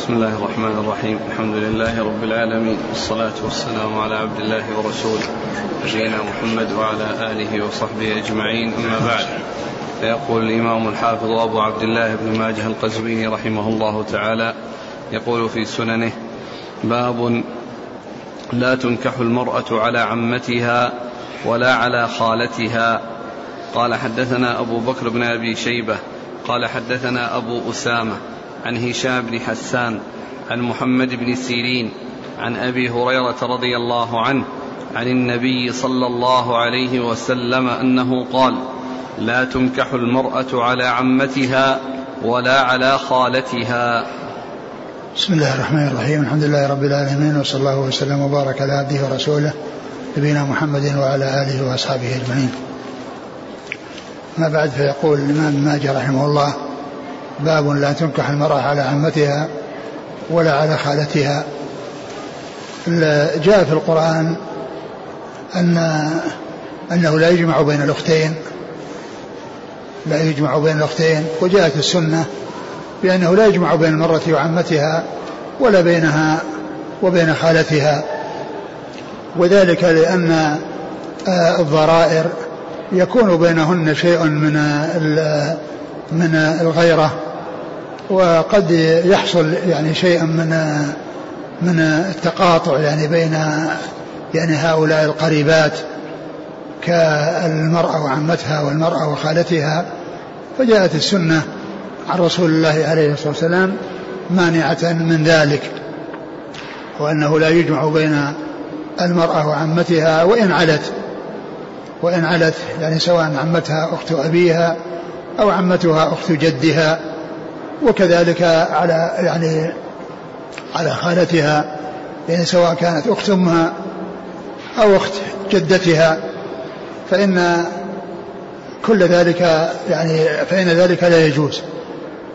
بسم الله الرحمن الرحيم. الحمد لله رب العالمين. والصلاة والسلام على عبد الله ورسوله نبينا محمد وعلى آله وصحبه أجمعين. أما بعد فيقول الإمام الحافظ أبو عبد الله بن ماجه القزويني رحمه الله تعالى يقول في سننه باب لا تنكح المرأة على عمتها ولا على خالتها. قال حدثنا أبو بكر بن أبي شيبة قال حدثنا أبو أسامة عن هشام بن حسان عن محمد بن سيرين عن أبي هريرة رضي الله عنه عن النبي صلى الله عليه وسلم أنه قال لا تنكح المرأة على عمتها ولا على خالتها. بسم الله الرحمن الرحيم الحمد لله رب العالمين وصلى الله وسلم وبارك على عبده ورسوله نبينا محمد وعلى آله وأصحابه أجمعين. ما بعد فيقول الإمام ماجه رحمه الله باب لا تنكح المرأة على عمتها ولا على خالتها. جاء في القرآن أن أنه لا يجمع بين الأختين. لا يجمع بين الأختين. وجاءت السنة بأنه لا يجمع بين المرأة وعمتها ولا بينها وبين خالتها. وذلك لأن الضرائر يكون بينهن شيء من من الغيرة. وقد يحصل يعني شيء من من التقاطع يعني بين يعني هؤلاء القريبات كالمرأة وعمتها والمرأة وخالتها فجاءت السنة عن رسول الله عليه الصلاة والسلام مانعة من ذلك وأنه لا يجمع بين المرأة وعمتها وإن علت وإن علت يعني سواء عمتها أخت أبيها أو عمتها أخت جدها. وكذلك على يعني على خالتها يعني سواء كانت أخت أمها أو أخت جدتها فإن كل ذلك يعني فإن ذلك لا يجوز.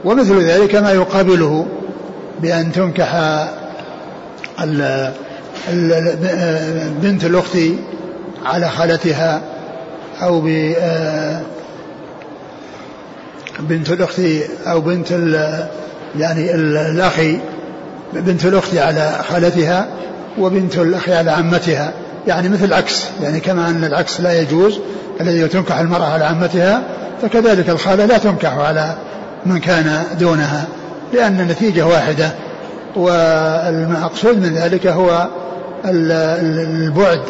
ومثل ذلك ما يقابله بأن تنكح بنت الأخت على خالتها أو بنت الأخت أو بنت يعني الأخ بنت الأخت على خالتها وبنت الأخ على عمتها. يعني مثل العكس يعني كما أن العكس لا يجوز الذي تنكح المرأة على عمتها فكذلك الخالة لا تنكح على من كان دونها لأن النتيجة واحدة. والمقصود من ذلك هو البعد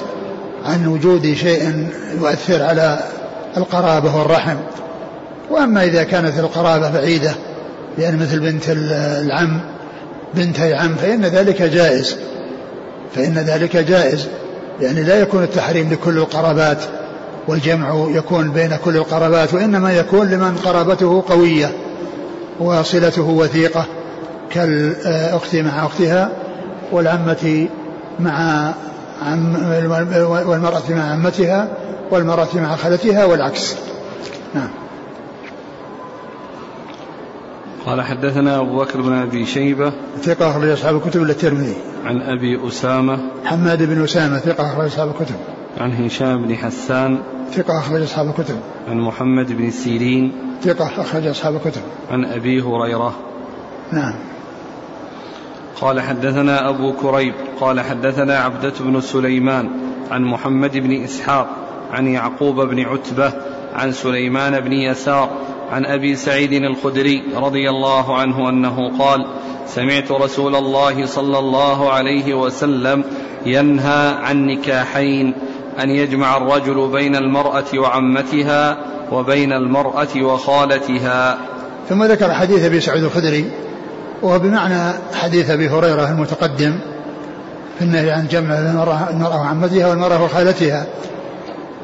عن وجود شيء يؤثر على القرابة والرحم. وأما إذا كانت القرابة بعيدة يعني مثل بنت العم بنتي عم فإن ذلك جائز. فإن ذلك جائز. يعني لا يكون التحريم لكل القرابات والجمع يكون بين كل القرابات وإنما يكون لمن قرابته قوية وصلته وثيقة كالأخت مع أختها والعمة مع عم والمرأة مع عمتها والمرأة مع خالتها والعكس. نعم. قال حدثنا أبو بكر بن أبي شيبة ثقة أخرج أصحاب الكتب إلا الترمذي. عن أبي أسامة حماد بن أسامة ثقة أخرج أصحاب الكتب. عن هشام بن حسان ثقة أخرج أصحاب الكتب. عن محمد بن سيرين ثقة أخرج أصحاب الكتب. عن أبي هريرة نعم. قال حدثنا أبو كريب قال حدثنا عبدة بن سليمان عن محمد بن إسحاق عن يعقوب بن عتبة عن سليمان بن يسار عن أبي سعيد الخدري رضي الله عنه أنه قال سمعت رسول الله صلى الله عليه وسلم ينهى عن نكاحين أن يجمع الرجل بين المرأة وعمتها وبين المرأة وخالتها. ثم ذكر حديث أبي سعيد الخدري وهو بمعنى حديث أبي هريرة المتقدم في النهي عن جمع المرأة وعمتها والمرأة وخالتها.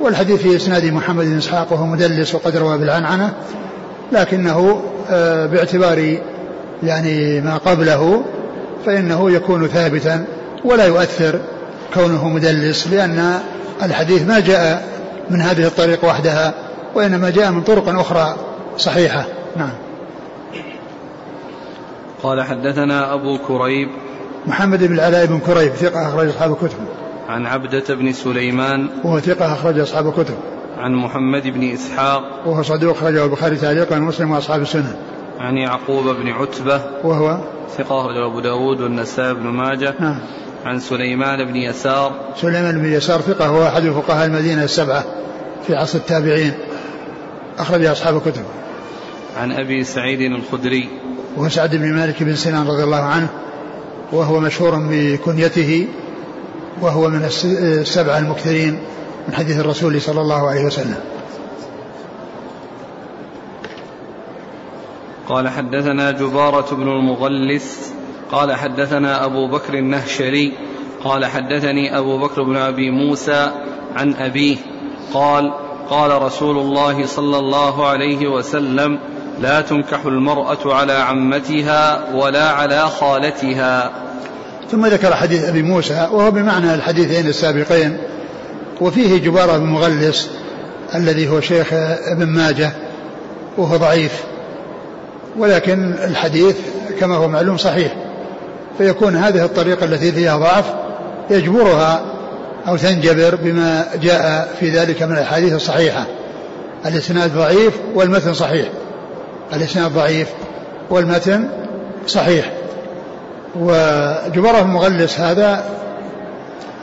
والحديث في إسناد محمد بن إسحاق وهو مدلس وقد روى بالعنعنة. لكنه آه، باعتبار يعني ما قبله فإنه يكون ثابتا ولا يؤثر كونه مدلس لأن الحديث ما جاء من هذه الطريق وحدها وإنما جاء من طرق أخرى صحيحة. نعم. قال حدثنا أبو كريب. محمد بن العلاء بن كريب ثقة أخرج أصحاب الكتب. عن عبدة بن سليمان. وهو ثقة أخرج أصحاب الكتب. عن محمد بن إسحاق. وهو صدوق أخرجه البخاري تعليقا ومسلم وأصحاب السنن عن يعقوب بن عتبة. وهو ثقة أبو داود والنسائي بن ماجه. نعم. عن سليمان بن يسار. سليمان بن يسار ثقة هو أحد فقهاء المدينة السبعة في عصر التابعين. أخرج أصحاب الكتب. عن أبي سعيد الخدري. وهو سعد بن مالك بن سنان رضي الله عنه. وهو مشهور بكنيته. وهو من السبعة المكثرين. من حديث الرسول صلى الله عليه وسلم. قال حدثنا جبارة بن المغلس قال حدثنا أبو بكر النهشري قال حدثني أبو بكر بن أبي موسى عن أبيه قال قال رسول الله صلى الله عليه وسلم لا تنكح المرأة على عمتها ولا على خالتها. ثم ذكر حديث أبي موسى وهو بمعنى الحديثين السابقين. وفيه جبارة بن مغلس الذي هو شيخ ابن ماجه وهو ضعيف. ولكن الحديث كما هو معلوم صحيح فيكون هذه الطريقة التي فيها ضعف يجبرها أو تنجبر بما جاء في ذلك من الأحاديث الصحيحة. الإسناد ضعيف والمتن صحيح. الإسناد ضعيف والمتن صحيح. وجبره المغلس هذا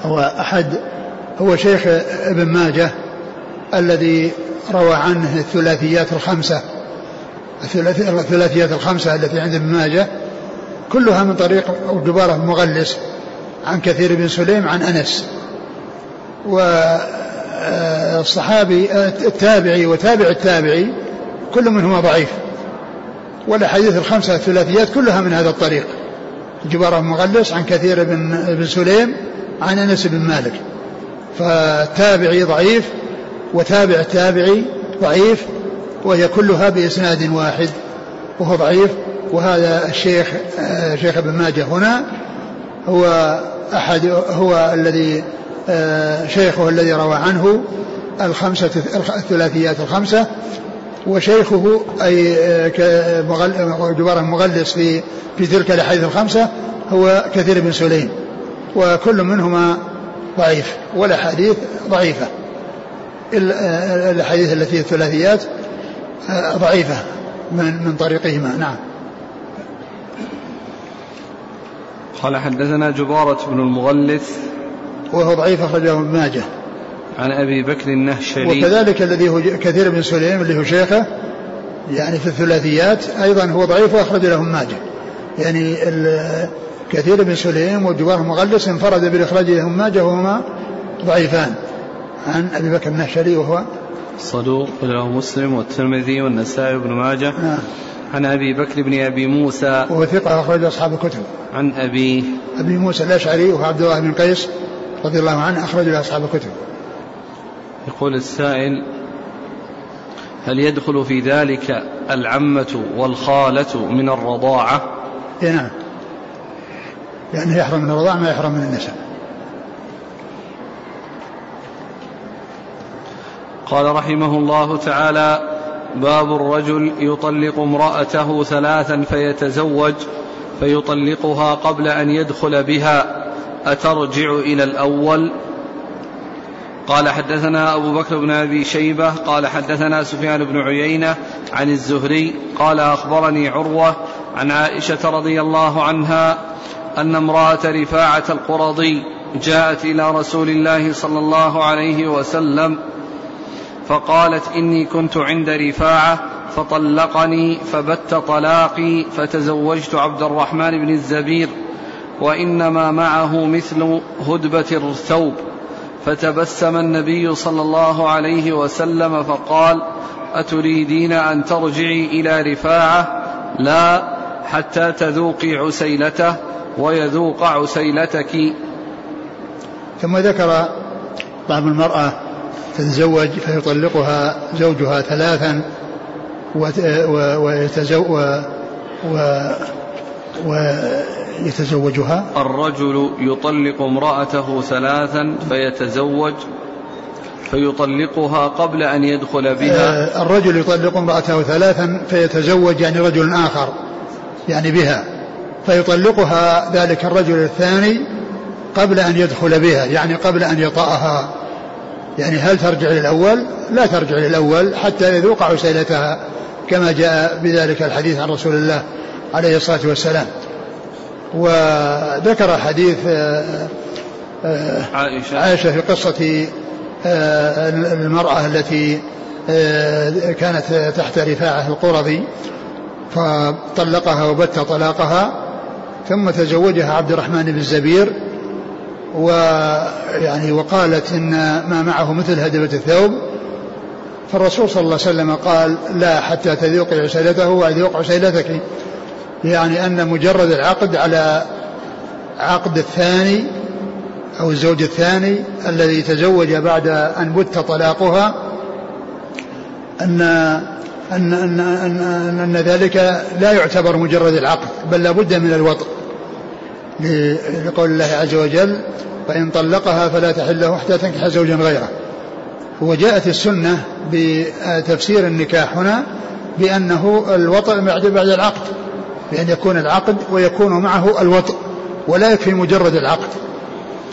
هو أحد هو شيخ ابن ماجه الذي روى عنه الثلاثيات الخمسة. الثلاثيات الخمسة التي عند ابن ماجه كلها من طريق جبارة المغلس عن كثير بن سليم عن أنس. والصحابي التابعي وتابع التابعي كل منهما ضعيف. والأحاديث الخمسة الثلاثيات كلها من هذا الطريق. جبارة مغلس عن كثير بن, بن سليم عن أنس بن مالك. فالتابعي ضعيف وتابع التابعي ضعيف وهي كلها بإسناد واحد وهو ضعيف وهذا الشيخ شيخ ابن ماجه هنا هو أحد هو الذي شيخه الذي روى عنه الخمسة الثلاثيات الخمسة وشيخه أي جبار المغلس في في تلك الأحاديث الخمسة هو كثير بن سليم وكل منهما ضعيف والأحاديث ضعيفة. الأحاديث التي الثلاثيات ضعيفة من من طريقهما. نعم. قال حدثنا جبارة بن المغلث وهو ضعيف أخرجه ابن ماجه. عن أبي بكر النهشري. وكذلك الذي هو كثير بن سليم اللي هو شيخه يعني في الثلاثيات أيضا هو ضعيف وأخرج له ابن ماجه. يعني كثير بن سليم وجوار مغلس انفرد بالإخراج له ماجه وهما ضعيفان. عن أبي بكر النهشري وهو صدوق له مسلم والترمذي والنسائي بن ماجه. نعم. عن أبي بكر بن أبي موسى. وهو ثقة أخرج أصحاب الكتب. عن أبي أبي موسى الأشعري وهو عبد الله بن قيس رضي الله عنه أخرج له أصحاب الكتب. يقول السائل هل يدخل في ذلك العمة والخالة من الرضاعة؟ اي نعم. لأنه يحرم من الرضاعة ما يحرم من النسب قال رحمه الله تعالى باب الرجل يطلق امرأته ثلاثا فيتزوج فيطلقها قبل أن يدخل بها. أترجع إلى الأول؟ قال حدثنا أبو بكر بن أبي شيبة قال حدثنا سفيان بن عيينة عن الزهري قال أخبرني عروة عن عائشة رضي الله عنها أن امرأة رفاعة القرظي جاءت إلى رسول الله صلى الله عليه وسلم فقالت إني كنت عند رفاعة فطلقني فبت طلاقي فتزوجت عبد الرحمن بن الزبير وإنما معه مثل هدبة الثوب فتبسم النبي صلى الله عليه وسلم فقال أتريدين أن ترجعي إلى رفاعة؟ لا حتى تذوقي عسيلته ويذوق عسيلتك. ثم ذكر بعض المرأة تتزوج فيطلقها زوجها ثلاثا ويتزوج ويتزوجها. الرجل يطلق امرأته ثلاثا فيتزوج فيطلقها قبل أن يدخل بها. آه، الرجل يطلق امرأته ثلاثا فيتزوج يعني رجل آخر يعني بها. فيطلقها ذلك الرجل الثاني قبل أن يدخل بها يعني قبل أن يطأها. يعني هل ترجع للأول؟ لا ترجع للأول حتى يذوق عسيلتها كما جاء بذلك الحديث عن رسول الله عليه الصلاة والسلام. وذكر حديث آه، آه، عائشة, عائشة في قصة آه، المرأة التي كانت تحت رفاعة القرظي فطلقها وبت طلاقها. ثم تزوجها عبد الرحمن بن الزبير ويعني وقالت إن ما معه مثل هدبة الثوب. فالرسول صلى الله عليه وسلم قال لا حتى تذوقي عسيلته ويذوق عسيلتك. يعني أن مجرد العقد على عقد الثاني أو الزوج الثاني الذي تزوج بعد أن بت طلاقها أن أن أن أن, أن ذلك لا يعتبر مجرد العقد بل لابد من الوطء. لقول الله عز وجل فإن طلقها فلا تحل له حتى تنكح زوجا غيره. وجاءت السنة بتفسير النكاح هنا بأنه الوطء بعد بعد العقد بأن يكون العقد ويكون معه الوطء ولا يكفي مجرد العقد.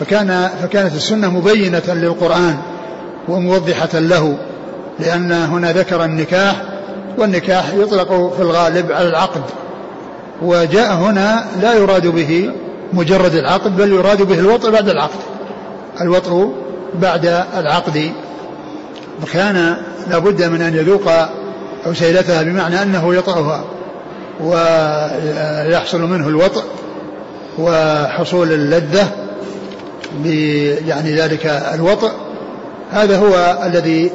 فكان فكانت السنة مبينة للقرآن وموضحة له لأن هنا ذكر النكاح والنكاح يطلق في الغالب على العقد. وجاء هنا لا يراد به مجرد العقد بل يراد به الوطء بعد العقد. الوطء بعد العقد. وكان لابد من أن يذوق عسيلتها بمعنى أنه يطأها ويحصل منه الوطء وحصول اللذة يعني ذلك الوطء. هذا هو الذي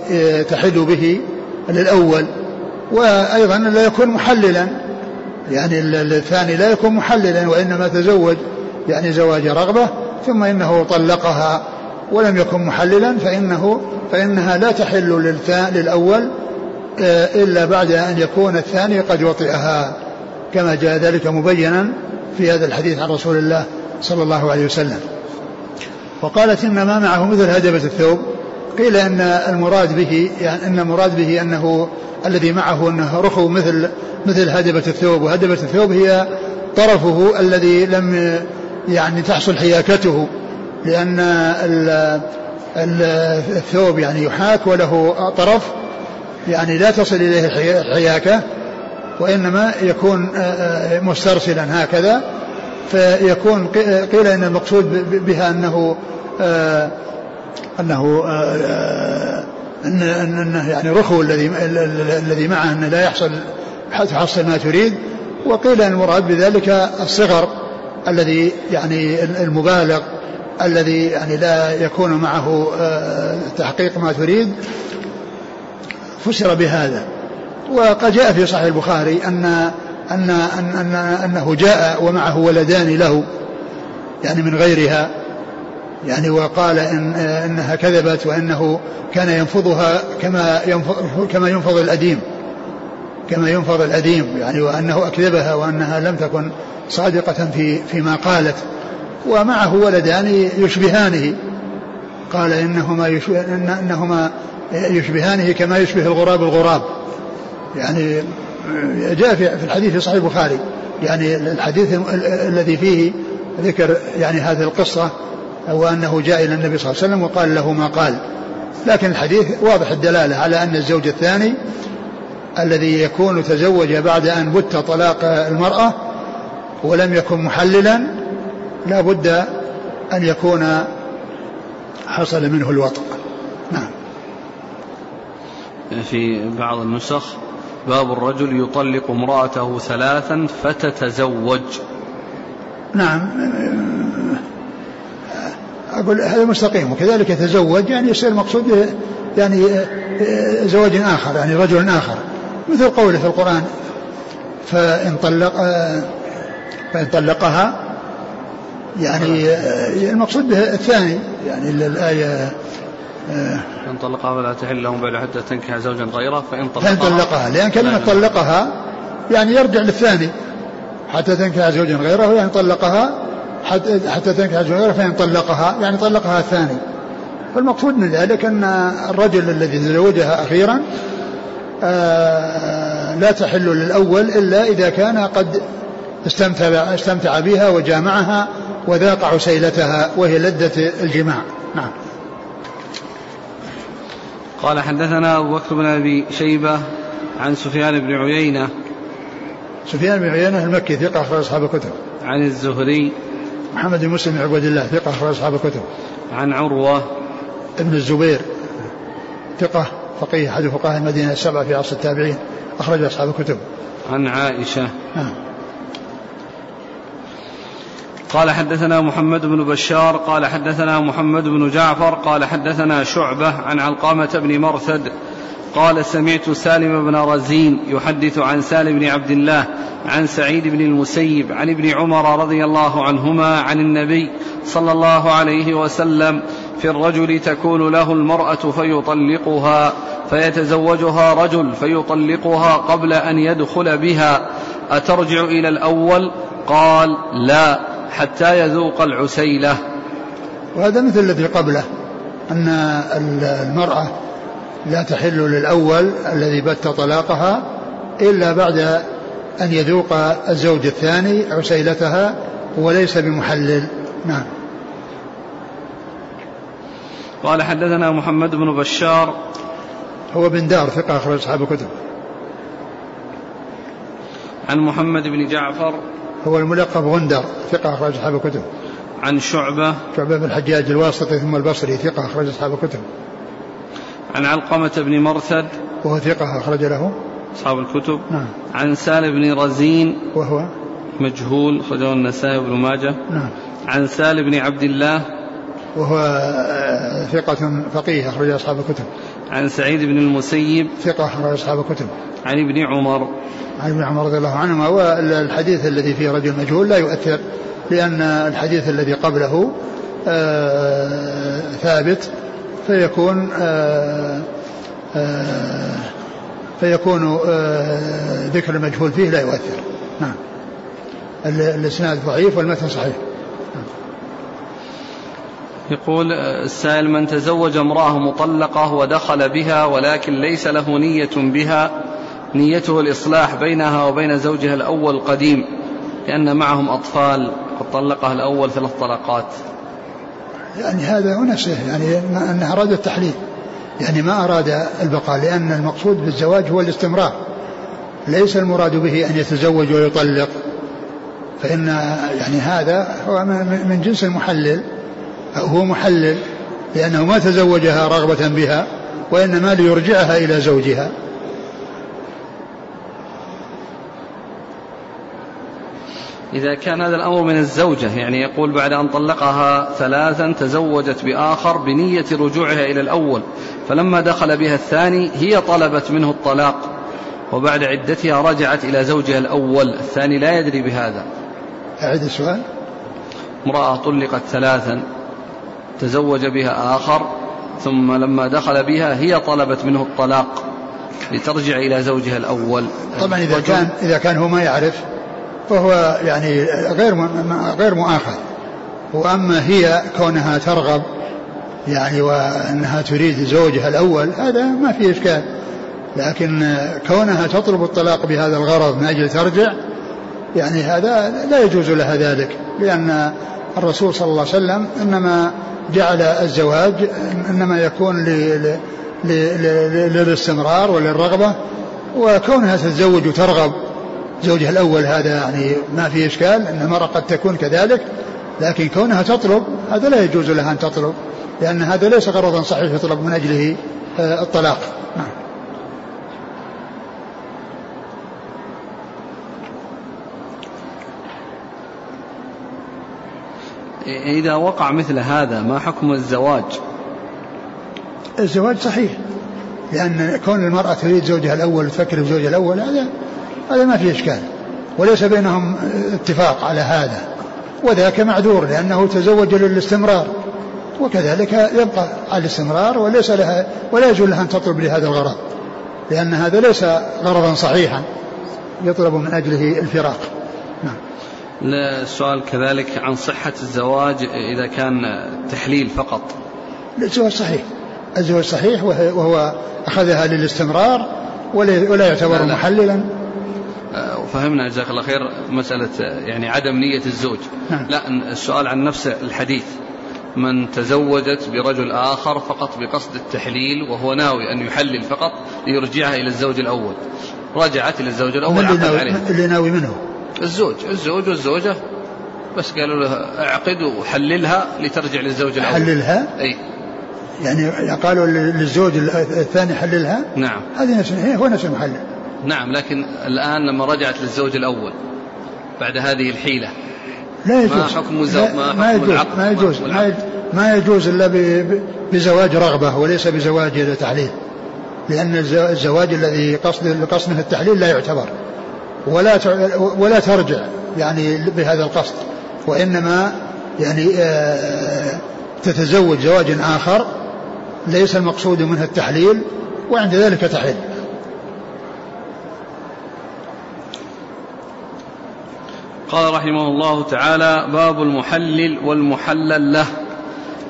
تحل به للأول. وأيضا لا يكون محللا. يعني الثاني لا يكون محللا وإنما تزوج. يعني زواج رغبة ثم إنه طلقها ولم يكن محللا فإنه فإنها لا تحل للأول إلا بعد أن يكون الثاني قد وطئها. كما جاء ذلك مبينا في هذا الحديث عن رسول الله صلى الله عليه وسلم. وقالت إن ما معه مثل هدبة الثوب. قيل أن المراد به يعني أن المراد به أنه الذي معه أنه رخو مثل مثل هدبة الثوب. وهدبة الثوب هي طرفه الذي لم يعني تحصل حياكته لأن الثوب يعني يحاك وله طرف يعني لا تصل إليه الحياكة وإنما يكون آه، آه، مسترسلا هكذا. فيكون قيل إن المقصود بها أنه آه، أنه ان أنه يعني رخو الذي الذي معه انه لا يحصل تحصل ما تريد. وقيل المراد بذلك الصغر. الذي يعني المبالغ الذي يعني لا يكون معه تحقيق ما تريد فسر بهذا. وقد جاء في صحيح البخاري أن أن أن, أن أنه جاء ومعه ولدان له يعني من غيرها يعني وقال إن إنها كذبت وإنه كان ينفضها كما ينفض كما ينفض الأديم. كما ينفض الاديم يعني وأنه أكذبها وأنها لم تكن صادقة في فيما قالت. ومعه ولدان يشبهانه. قال إنهما يشبه إنهما يشبهانه كما يشبه الغراب الغراب. يعني جاء في الحديث في صحيح البخاري. يعني الحديث الذي فيه ذكر يعني هذه القصة وأنه جاء إلى النبي صلى الله عليه وسلم وقال له ما قال. لكن الحديث واضح الدلالة على أن الزوج الثاني الذي يكون تزوج بعد أن بت طلاق المرأة ولم يكن محللا لا بد أن يكون حصل منه الوطء. نعم. في بعض النسخ باب الرجل يطلق امرأته ثلاثا فتتزوج. نعم. أقول هذا مستقيم وكذلك يتزوج يعني يصير مقصود يعني زواج آخر يعني رجل آخر. مثل قوله في القرآن فإن طلق فإن طلقها يعني المقصود به الثاني يعني الآية فإن طلقها فلا تحل لهم بعد حتى تنكح زوجا غيره فإن طلقها فإن طلقها لأن كلمة طلقها يعني يرجع للثاني حتى تنكح زوجا غيره يعني طلقها حتى, حتى تنكح زوجا غيره فإن طلقها يعني طلقها الثاني. فالمقصود من ذلك أن الرجل الذي تزوجها أخيرا آه، لا تحل للأول إلا إذا كان قد استمتع, استمتع بها وجامعها وذاق عسيلتها وهي لذة الجماع. نعم. قال حدثنا أبو بكر بن أبي شيبة عن سفيان بن عيينة. سفيان بن عيينة المكي ثقة أخرج أصحاب الكتب. عن الزهري. محمد بن مسلم بن عبد الله ثقة أخرج أصحاب الكتب. عن عروة. ابن الزبير ثقة فقيه أحد فقهاء المدينة السبعة في عصر التابعين أخرج أصحاب الكتب. عن عائشة. نعم. قال حدثنا محمد بن بشار قال حدثنا محمد بن جعفر قال حدثنا شعبة عن علقامة بن مرثد قال سمعت سالم بن رزين يحدث عن سالم بن عبد الله عن سعيد بن المسيب عن ابن عمر رضي الله عنهما عن النبي صلى الله عليه وسلم في الرجل تكون له المرأة فيطلقها فيتزوجها رجل فيطلقها قبل أن يدخل بها. أترجع إلى الأول؟ قال لا حتى يذوق العسيلة. وهذا مثل الذي قبله أن المرأة لا تحل للأول الذي بت طلاقها إلا بعد أن يذوق الزوج الثاني عسيلتها وليس بمحلل. نعم. قال حدثنا محمد بن بشار. هو بن دار ثقة أخرج أصحاب الكتب. عن محمد بن جعفر. هو الملقب غندر ثقة أخرج أصحاب الكتب. عن شعبة. شعبة بن الحجاج الواسطي ثم البصري ثقة أخرج أصحاب الكتب. عن علقمة بن مرثد. وهو ثقة أخرج له. أصحاب الكتب. نعم. عن سالم بن رزين. وهو؟ مجهول أخرجه النسائي بن ماجه. نعم. عن سالم بن عبد الله. وهو آه، ثقة فقيه أخرج أصحاب الكتب. عن سعيد بن المسيب. ثقة أخرج أصحاب الكتب. عن ابن عمر. عن ابن عمر رضي الله عنهما. والحديث الذي فيه رجل مجهول لا يؤثر لأن الحديث الذي قبله آه ثابت فيكون آه آه فيكون ذكر المجهول فيه لا يؤثر. نعم. الإسناد ضعيف والمتن صحيح. يقول السائل من تزوج امرأة مطلقة ودخل بها ولكن ليس له نية بها نيته الإصلاح بينها وبين زوجها الأول القديم لأن معهم أطفال قد طلقها الأول ثلاث طلقات. يعني هذا هو نفسه يعني أنه أراد التحليل يعني ما أراد البقاء لأن المقصود بالزواج هو الاستمرار ليس المراد به أن يتزوج ويطلق فإن يعني هذا هو من جنس المحلل. هو محلل لأنه ما تزوجها رغبة بها وإنما ليرجعها إلى زوجها. إذا كان هذا الأمر من الزوجة يعني يقول بعد أن طلقها ثلاثا تزوجت بآخر بنية رجوعها إلى الأول فلما دخل بها الثاني هي طلبت منه الطلاق وبعد عدتها رجعت إلى زوجها الأول الثاني لا يدري بهذا. أعد السؤال. امرأة طلقت ثلاثا. تزوج بها آخر ثم لما دخل بها هي طلبت منه الطلاق لترجع إلى زوجها الأول. طبعا إذا كان إذا كان هو ما يعرف فهو يعني غير غير مؤاخذ. وأما هي كونها ترغب يعني وأنها تريد زوجها الأول هذا ما في إشكال. لكن كونها تطلب الطلاق بهذا الغرض من أجل ترجع يعني هذا لا يجوز لها ذلك لأن الرسول صلى الله عليه وسلم إنما جعل الزواج إنما يكون للاستمرار وللرغبة وكونها تتزوج وترغب زوجها الأول هذا يعني ما في إشكال أن المرأة قد تكون كذلك لكن كونها تطلب هذا لا يجوز لها أن تطلب لأن هذا ليس غرضا صحيح يطلب من أجله آه، الطلاق. نعم. إذا وقع مثل هذا ما حكم الزواج؟ الزواج صحيح لأن كون المرأة تريد زوجها الأول وتفكر في زوجها الأول هذا هذا ما في إشكال. وليس بينهم اتفاق على هذا. وذاك معذور لأنه تزوج للاستمرار. وكذلك يبقى على الاستمرار وليس لها ولا يجوز لها أن تطلب لهذا الغرض. لأن هذا ليس غرضا صحيحا يطلب من أجله الفراق. السؤال كذلك عن صحة الزواج إذا كان تحليل فقط. الزواج صحيح. الزواج صحيح وهو أخذها للاستمرار ولا يعتبر محللا. فهمنا جزاك الله خير مسألة يعني عدم نية الزوج. نعم. لا السؤال عن نفس الحديث. من تزوجت برجل آخر فقط بقصد التحليل وهو ناوي أن يحلل فقط ليرجعها إلى الزوج الأول. رجعت إلى الزوج الأول عقد عليه. اللي ناوي منه؟ الزوج الزوج والزوجة بس قالوا له أعقد وحللها لترجع للزوج الأول. حللها؟ أي. يعني قالوا للزوج الثاني حللها؟ نعم. هذه نفس هي هو نفس المحلل نعم لكن الآن لما رجعت للزوج الأول بعد هذه الحيلة لا يجوز. ما حكم الزوج ما حكم يجوز العقد؟ ما يجوز ما يجوز, ما يجوز إلا ب- بزواج رغبة وليس بزواج تحليل. لأن الز- الزواج الذي قصد قصده التحليل لا يعتبر. ولا ولا ترجع يعني بهذا القصد وإنما يعني آه، تتزوج زواج آخر ليس المقصود منه التحليل وعند ذلك تحل. قال رحمه الله تعالى باب المحلل والمحلل له.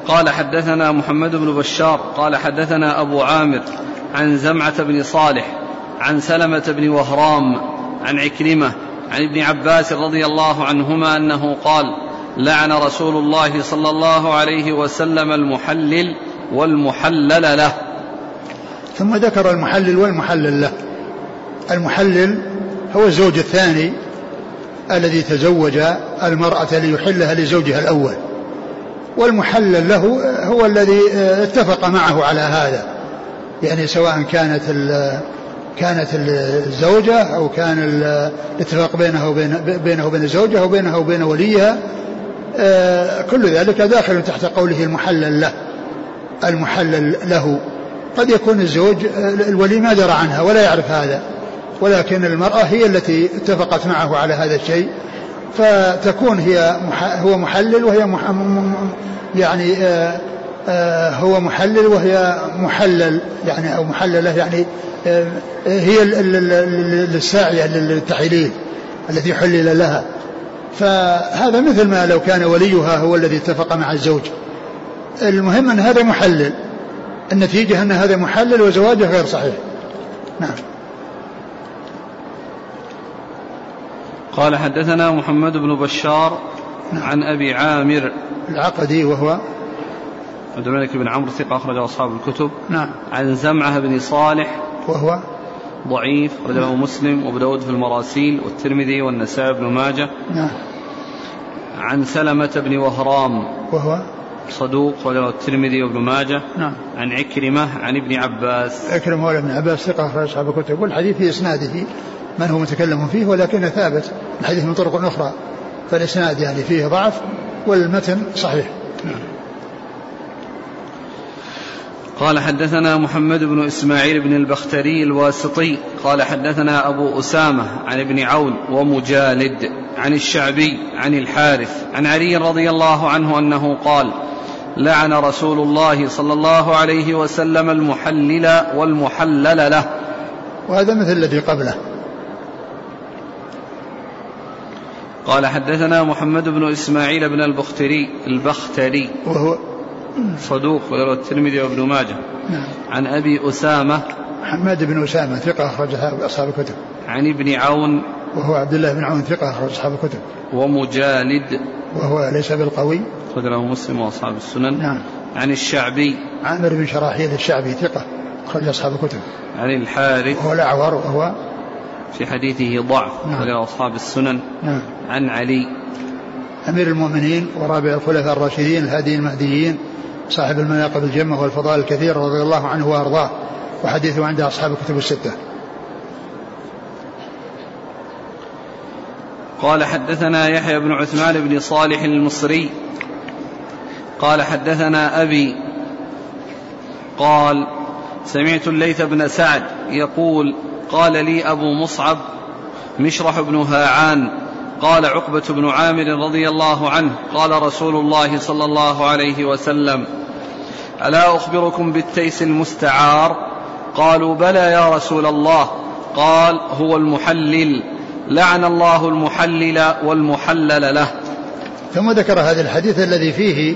قال حدثنا محمد بن بشار قال حدثنا أبو عامر عن زمعة بن صالح عن سلمة بن وهرام عن عكرمة عن ابن عباس رضي الله عنهما أنه قال لعن رسول الله صلى الله عليه وسلم المحلل والمحلل له. ثم ذكر المحلل والمحلل له. المحلل هو الزوج الثاني الذي تزوج المرأة ليحلها لزوجها الأول. والمحلل له هو الذي اتفق معه على هذا يعني سواء كانت كانت الزوجة أو كان الاتفاق بينه وبين بينه وبين الزوجة أو بينه وبين وليها آه، كل ذلك داخل تحت قوله المحلل له المحلل له. قد يكون الزوج آه، الولي ما درى عنها ولا يعرف هذا ولكن المرأة هي التي اتفقت معه على هذا الشيء فتكون هي هو محلل وهي يعني آه هو محلل وهي محلل يعني أو محللة يعني آه هي ال- ال- ال- الساعيه للتحليل التي حلل لها. فهذا مثل ما لو كان وليها هو الذي اتفق مع الزوج. المهم أن هذا محلل. النتيجة أن هذا محلل وزواجه غير صحيح. نعم. قال حدثنا محمد بن بشار عن أبي عامر العقدي وهو عبد الملك بن عمرو ثقة أخرجه أصحاب الكتب. نعم. عن زمعة بن صالح. وهو ضعيف أخرجه مسلم وأبو داود في المراسيل والترمذي والنسائي بن ماجه. نعم. عن سلمة بن وهرام. وهو صدوق أخرجه الترمذي وابن ماجه. نعم. عن عكرمة عن ابن عباس. أكرم مولى بن عباس ثقة أخرج أصحاب الكتب. والحديث في إسناده من هو متكلم فيه ولكنه ثابت. الحديث من طرق أخرى فالإسناد يعني فيه ضعف والمتن صحيح. قال حدثنا محمد بن إسماعيل بن البختري الواسطي قال حدثنا أبو أسامة عن ابن عون ومجالد عن الشعبي عن الحارث عن علي رضي الله عنه أنه قال لعن رسول الله صلى الله عليه وسلم المحلل والمحلل له. وهذا مثل الذي قبله. قال حدثنا محمد بن إسماعيل بن البختري البختري. وهو صدوق وله الترمذي وابن ماجه. نعم. عن أبي أسامة. حماد بن أسامة ثقة أخرجها أصحاب الكتب. عن ابن عون. وهو عبد الله بن عون ثقة أخرج أصحاب الكتب. ومجالد. وهو ليس بالقوي. أخرج له مسلم وأصحاب السنن. نعم. عن الشعبي. عامر بن شراحيل الشعبي ثقة أخرج أصحاب الكتب. عن الحارث. وهو الأعور وهو في حديثه ضعف. نعم. أخرج أصحاب السنن. نعم. عن علي. أمير المؤمنين ورابع الخلفاء الراشدين الهادي المهديين. صاحب المناقب الجمة والفضائل الكثيرة رضي الله عنه وأرضاه وحديثه عند أصحاب الكتب الستة. قال حدثنا يحيى بن عثمان بن صالح المصري. قال حدثنا أبي. قال سمعت الليث بن سعد يقول قال لي أبو مصعب مشرح بن هاعان قال عقبة بن عامر رضي الله عنه قال رسول الله صلى الله عليه وسلم ألا أخبركم بالتيس المستعار؟ قالوا بلى يا رسول الله. قال هو المحلل. لعن الله المحلل والمحلل له. ثم ذكر هذا الحديث الذي فيه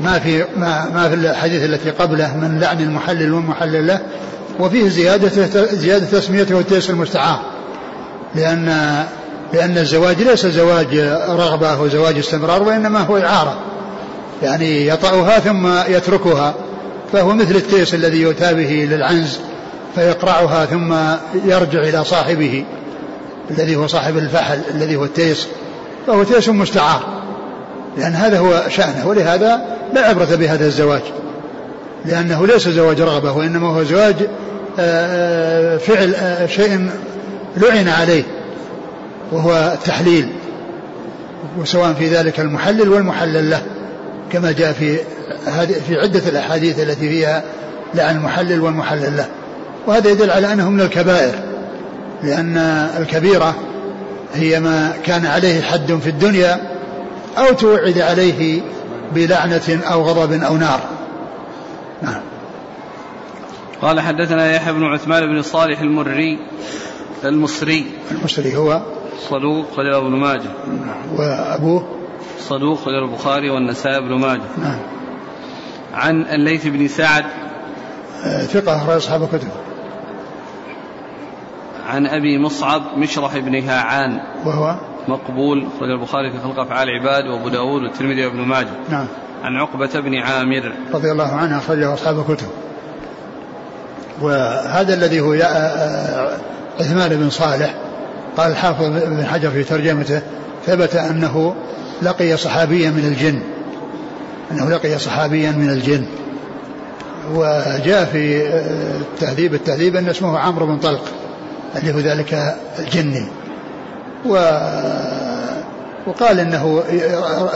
ما في ما, ما في الحديث التي قبله من لعن المحلل والمحلل له وفيه زيادة زيادة تسميته التيس المستعار. لأن لأن الزواج ليس زواج رغبة وزواج استمرار وإنما هو إعارة. يعني يطأها ثم يتركها فهو مثل التيس الذي يؤتى به للعنز فيقرعها ثم يرجع إلى صاحبه الذي هو صاحب الفحل الذي هو التيس فهو تيس مستعار لأن هذا هو شأنه ولهذا لا عبرة بهذا الزواج لأنه ليس زواج رغبة وإنما هو زواج آه، فعل آه، شيء لعن عليه وهو التحليل وسواء في ذلك المحلل والمحلل له. كما جاء في في عدة الأحاديث التي فيها لعن المحلل والمحلل له. وهذا يدل على أنه من الكبائر لأن الكبيرة هي ما كان عليه حد في الدنيا أو توعد عليه بلعنة أو غضب أو نار. نعم. قال حدثنا يحيى بن عثمان بن صالح المري المصري. المصري هو صدوق خليل ابن ماجه وأبوه صدوق خليل البخاري والنسائي بن ماجه. نعم. عن الليث بن سعد. آه، ثقة أخرج أصحاب الكتب. عن أبي مصعب مشرح بن هاعان. وهو؟ مقبول خرج البخاري في خلق أفعال العباد وأبو داود والترمذي وابن ماجه. نعم. عن عقبة بن عامر. رضي الله عنه أخرجه أصحاب الكتب. وهذا الذي هو عثمان بن صالح قال الحافظ بن حجر في ترجمته ثبت أنه لقي صحابيا من الجن. أنه لقي صحابيا من الجن. وجاء في تهذيب التهذيب أن اسمه عمرو بن طلق اللي هو ذلك الجني و وقال إنه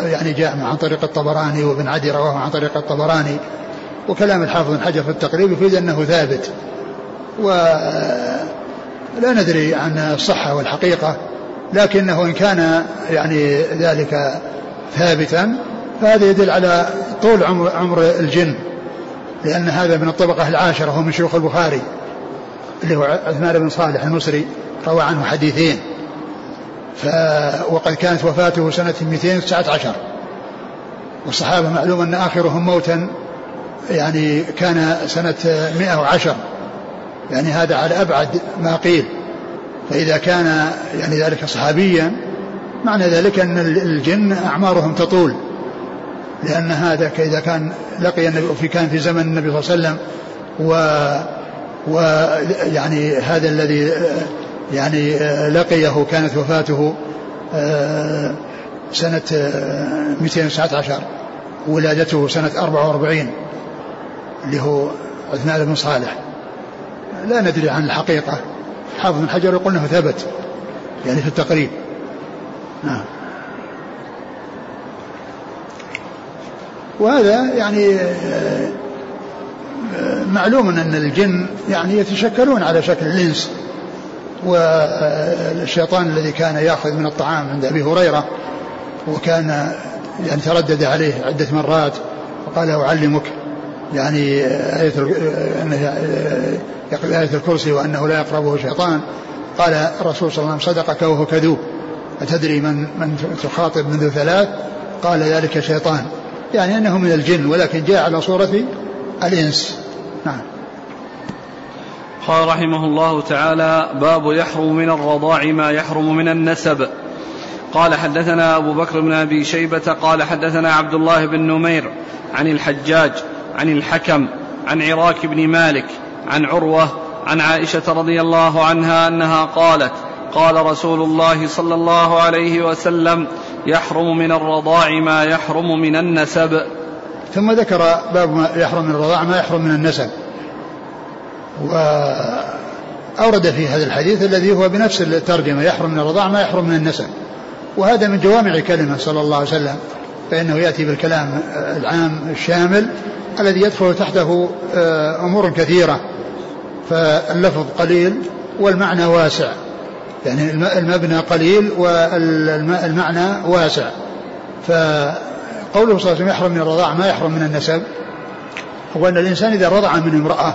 يعني جاء عن طريق الطبراني وابن عدي رواه عن طريق الطبراني وكلام الحافظ بن حجر في التقريب يفيد أنه ثابت. ولا ندري عن الصحة والحقيقة. لكنه إن كان يعني ذلك ثابتا فهذا يدل على طول عمر, عمر الجن لأن هذا من الطبقة العاشرة هو من شيوخ البخاري اللي هو عثمان بن صالح المصري روى عنه حديثين. ف وقد كانت وفاته سنة 219 والصحابة معلوم أن آخرهم موتا يعني كان سنة 110 يعني هذا على أبعد ما قيل. فإذا كان يعني ذلك صحابيا معنى ذلك أن الجن أعمارهم تطول. لأن هذا إذا كان لقي النبي في كان في زمن النبي صلى الله عليه وسلم و ويعني هذا الذي يعني لقيه كانت وفاته سنة 219 ولادته سنة 44 اللي هو عثمان بن صالح. لا ندري عن الحقيقة. حافظ بن حجر يقول إنه ثبت يعني في التقريب. نعم. وهذا يعني معلوم أن الجن يعني يتشكلون على شكل الإنس والشيطان الذي كان يأخذ من الطعام عند أبي هريرة وكان يعني تردد عليه عدة مرات وقال أعلمك يعني آية أنه يقرأ آية الكرسي وأنه لا يقربه شيطان. قال الرسول صلى الله عليه وسلم صدقك وهو كذوب. أتدري من من تخاطب منذ ثلاث؟ قال ذلك شيطان. يعني أنه من الجن ولكن جاء على صورة الإنس. نعم. قال رحمه الله تعالى باب يحرم من الرضاع ما يحرم من النسب. قال حدثنا أبو بكر بن أبي شيبة قال حدثنا عبد الله بن نمير عن الحجاج عن الحكم عن عراك بن مالك عن عروة عن عائشة رضي الله عنها أنها قالت قال رسول الله صلى الله عليه وسلم يحرم من الرضاع ما يحرم من النسب. ثم ذكر باب ما يحرم من الرضاع ما يحرم من النسب. وأورد في هذا الحديث الذي هو بنفس الترجمة يحرم من الرضاع ما يحرم من النسب. وهذا من جوامع كلمة صلى الله عليه وسلم فإنه يأتي بالكلام العام الشامل الذي يدخل تحته آه، أمور كثيرة. فاللفظ قليل والمعنى واسع. يعني المبنى قليل والمعنى واسع. فقوله صلى الله عليه وسلم يحرم من الرضاع ما يحرم من النسب. هو أن الإنسان إذا رضع من امرأة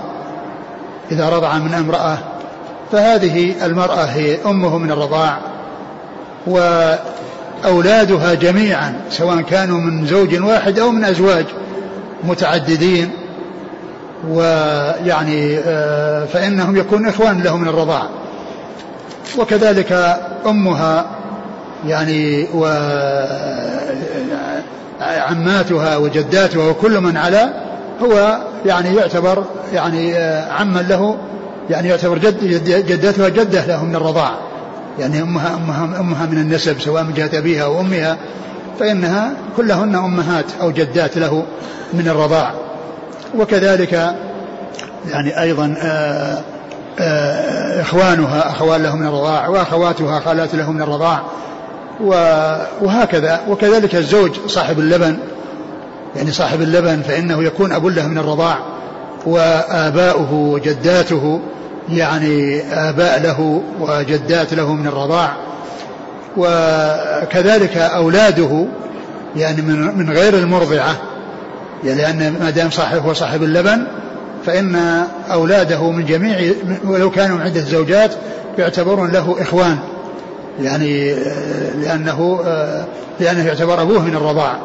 إذا رضع من امرأة فهذه المرأة هي أمه من الرضاع وأولادها جميعا سواء كانوا من زوج واحد أو من أزواج متعددين. ويعني آه، فإنهم يكون إخوان له من الرضاعة وكذلك أمها يعني وعماتها وجداتها وكل من على هو يعني يعتبر يعني آه، عما له يعني يعتبر جد جدتها جدة له من الرضاع. يعني أمها, أمها, أمها من النسب سواء من جهة أبيها أو أمها فإنها كلهن أمهات أو جدات له من الرضاع. وكذلك يعني أيضا آآ آآ إخوانها أخوان له من الرضاع وأخواتها خالات له من الرضاع وهكذا. وكذلك الزوج صاحب اللبن يعني صاحب اللبن فإنه يكون أب له من الرضاع وآباؤه وجداته يعني آباء له وجدات له من الرضاع وكذلك أولاده يعني من غير المرضعة لأن ما دام صاحب هو صاحب اللبن فإن أولاده من جميع ولو كانوا عدة زوجات يعتبرون له إخوان. يعني لأنه لأنه يعتبر أبوه من الرضاع.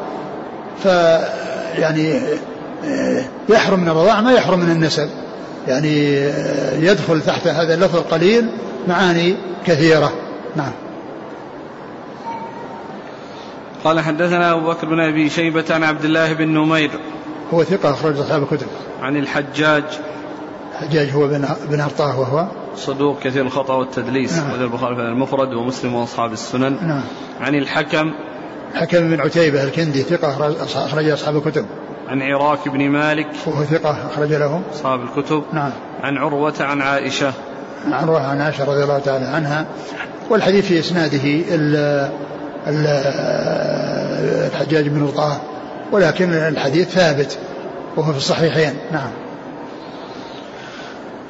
ف يعني يحرم من الرضاع ما يحرم من النسب. يعني يدخل تحت هذا اللفظ القليل معاني كثيرة. نعم. قال حدثنا أبو بكر بن أبي شيبة عن عبد الله بن نمير. هو ثقة أخرج أصحاب الكتب. عن الحجاج. الحجاج هو بن بن أرطاه وهو. صدوق كثير الخطأ والتدليس. نعم. وذا البخاري في المفرد ومسلم وأصحاب السنن. نعم. عن الحكم. حكم بن عتيبة الكندي ثقة أخرج أصحاب الكتب. عن عراك بن مالك. وهو ثقة أخرج له. أصحاب الكتب. نعم. عن عروة عن عائشة. عن عروة عن عائشة رضي الله تعالى عنها. والحديث في إسناده الحجاج بن رطاه ولكن الحديث ثابت وهو في الصحيحين. نعم.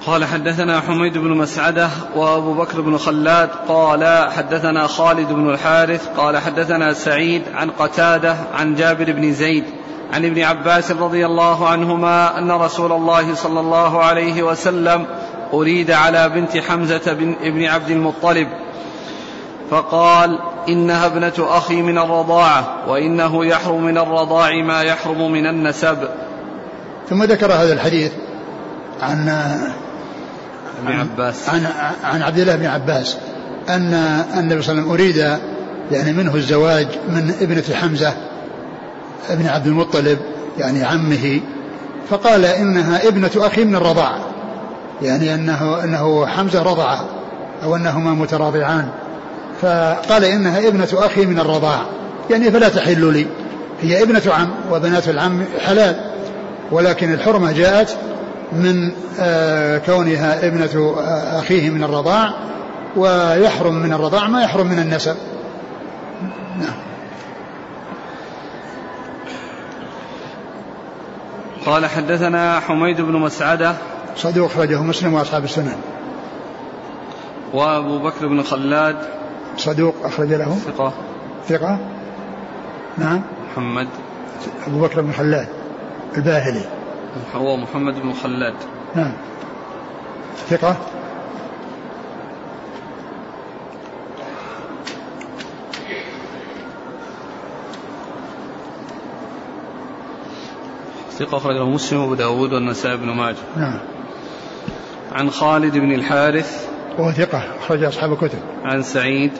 قال حدثنا حميد بن مسعدة وأبو بكر بن خلاد قال حدثنا خالد بن الحارث قال حدثنا سعيد عن قتادة عن جابر بن زيد عن ابن عباس رضي الله عنهما أن رسول الله صلى الله عليه وسلم أريد على بنت حمزة بن ابن عبد المطلب فقال إنها ابنة أخي من الرضاعة وإنه يحرم من الرضاع ما يحرم من النسب. ثم ذكر هذا الحديث عن ابن عباس. عن عن عبد الله بن عباس أن النبي صلى الله عليه وسلم أريد يعني منه الزواج من ابنة حمزة ابن عبد المطلب يعني عمه فقال إنها ابنة أخي من الرضاعة يعني أنه أنه حمزة رضعه أو أنهما متراضعان. فقال إنها ابنة أخي من الرضاعة يعني فلا تحل لي. هي ابنة عم وبنات العم حلال. ولكن الحرمة جاءت من آه، كونها ابنة آه، أخيه من الرضاع. ويحرم من الرضاع ما يحرم من النسب. نعم. قال حدثنا حميد بن مسعدة. صدوق أخرجه مسلم وأصحاب السنن. وأبو بكر بن خلاد. صدوق أخرج له؟ ثقة. ثقة؟ نعم. محمد. أبو بكر بن خلاد الباهلي. هو محمد بن خلاد. نعم. ثقة؟ ثقة أخرجه مسلم وأبو داود والنسائي بن ماجه. نعم. عن خالد بن الحارث وهو ثقة أخرج أصحاب الكتب. عن سعيد.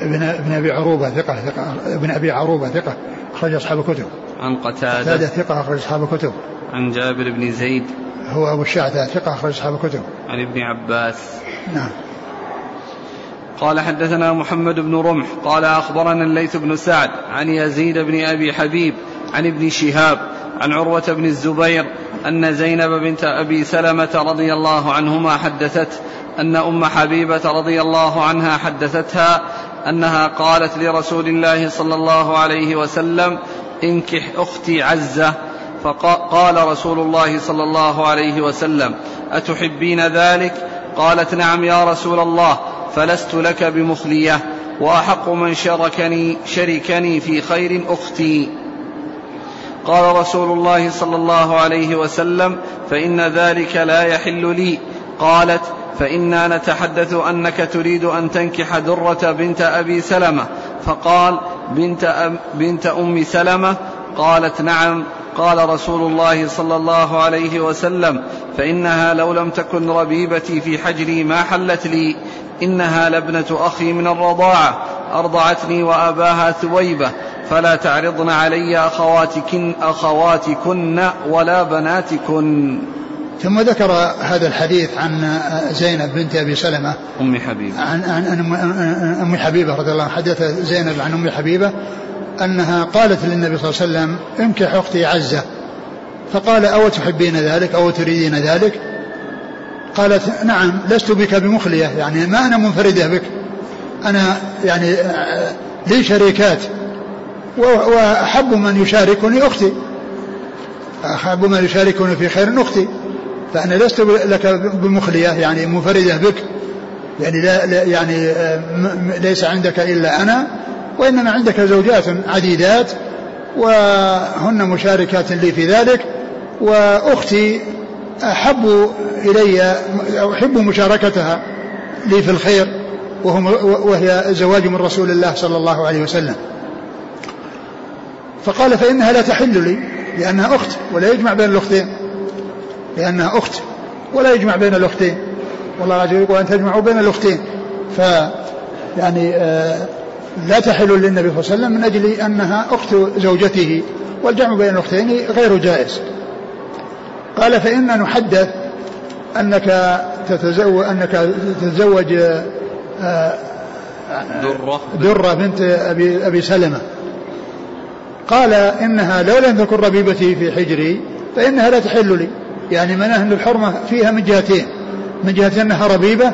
ابن ابن أبي عروبة ثقة ثقة ابن أبي عروبة ثقة أخرج أصحاب الكتب. عن قتادة. قتادة ثقة أخرج أصحاب الكتب. عن جابر بن زيد. هو أبو الشعثة ثقة أخرج أصحاب الكتب. عن ابن عباس. نعم. قال حدثنا محمد بن رمح. قال أخبرنا الليث بن سعد عن يزيد بن أبي حبيب عن ابن شهاب عن عروة بن الزبير أن زينب بنت أبي سلمة رضي الله عنهما حدثت أن أم حبيبة رضي الله عنها حدثتها أنها قالت لرسول الله صلى الله عليه وسلم انكح أختي عزة. فقال رسول الله صلى الله عليه وسلم أتحبين ذلك؟ قالت نعم يا رسول الله فلست لك بمخلية وأحق من شركني شركني في خير أختي. قال رسول الله صلى الله عليه وسلم فإن ذلك لا يحل لي. قالت فإنا نتحدث أنك تريد أن تنكح درة بنت أبي سلمة. فقال بنت, أم بنت أم سلمة؟ قالت نعم. قال رسول الله صلى الله عليه وسلم فإنها لو لم تكن ربيبتي في حجري ما حلت لي. إنها لابنة أخي من الرضاعة. أرضعتني وأباها ثويبة. فلا تعرضن علي أخواتكن, أخواتكن ولا بناتكن. ثم ذكر هذا الحديث عن زينب بنت أبي سلمة. أم حبيبة. عن عن ام حبيبة رضي الله عنها. حدث زينب عن أم حبيبة أنها قالت للنبي صلى الله عليه وسلم انكح أختي عزة. فقال أو تحبين ذلك؟ أو تريدين ذلك? قالت نعم لست بك بمخلية. يعني ما أنا منفردة بك. أنا يعني لي شريكات. وأحب من يشاركني أختي. أحب من يشاركني في خير أختي. فأنا لست لك بمخلية يعني منفردة بك. يعني لا, يعني ليس عندك إلا أنا وإنما عندك زوجات عديدات وهن مشاركات لي في ذلك وأختي أحب إلي أحب مشاركتها لي في الخير وهي زواج من رسول الله صلى الله عليه وسلم. فقال فإنها لا تحل لي لأنها أخت ولا يجمع بين الأختين. لأنها أخت ولا يجمع بين الأختين. والله عز وجل يقول أن تجمعوا بين الأختين. ف يعني آه لا تحل للنبي صلى الله عليه وسلم من أجل أنها أخت زوجته والجمع بين الأختين غير جائز. قال فإن نحدث أنك تتزوج أنك تتزوج آه درة. درة بنت أبي أبي سلمة. قال إنها لو لم تكن ربيبتي في حجري فإنها لا تحل لي. يعني مناهن الحرمة فيها من جهتين من جهة أنها ربيبة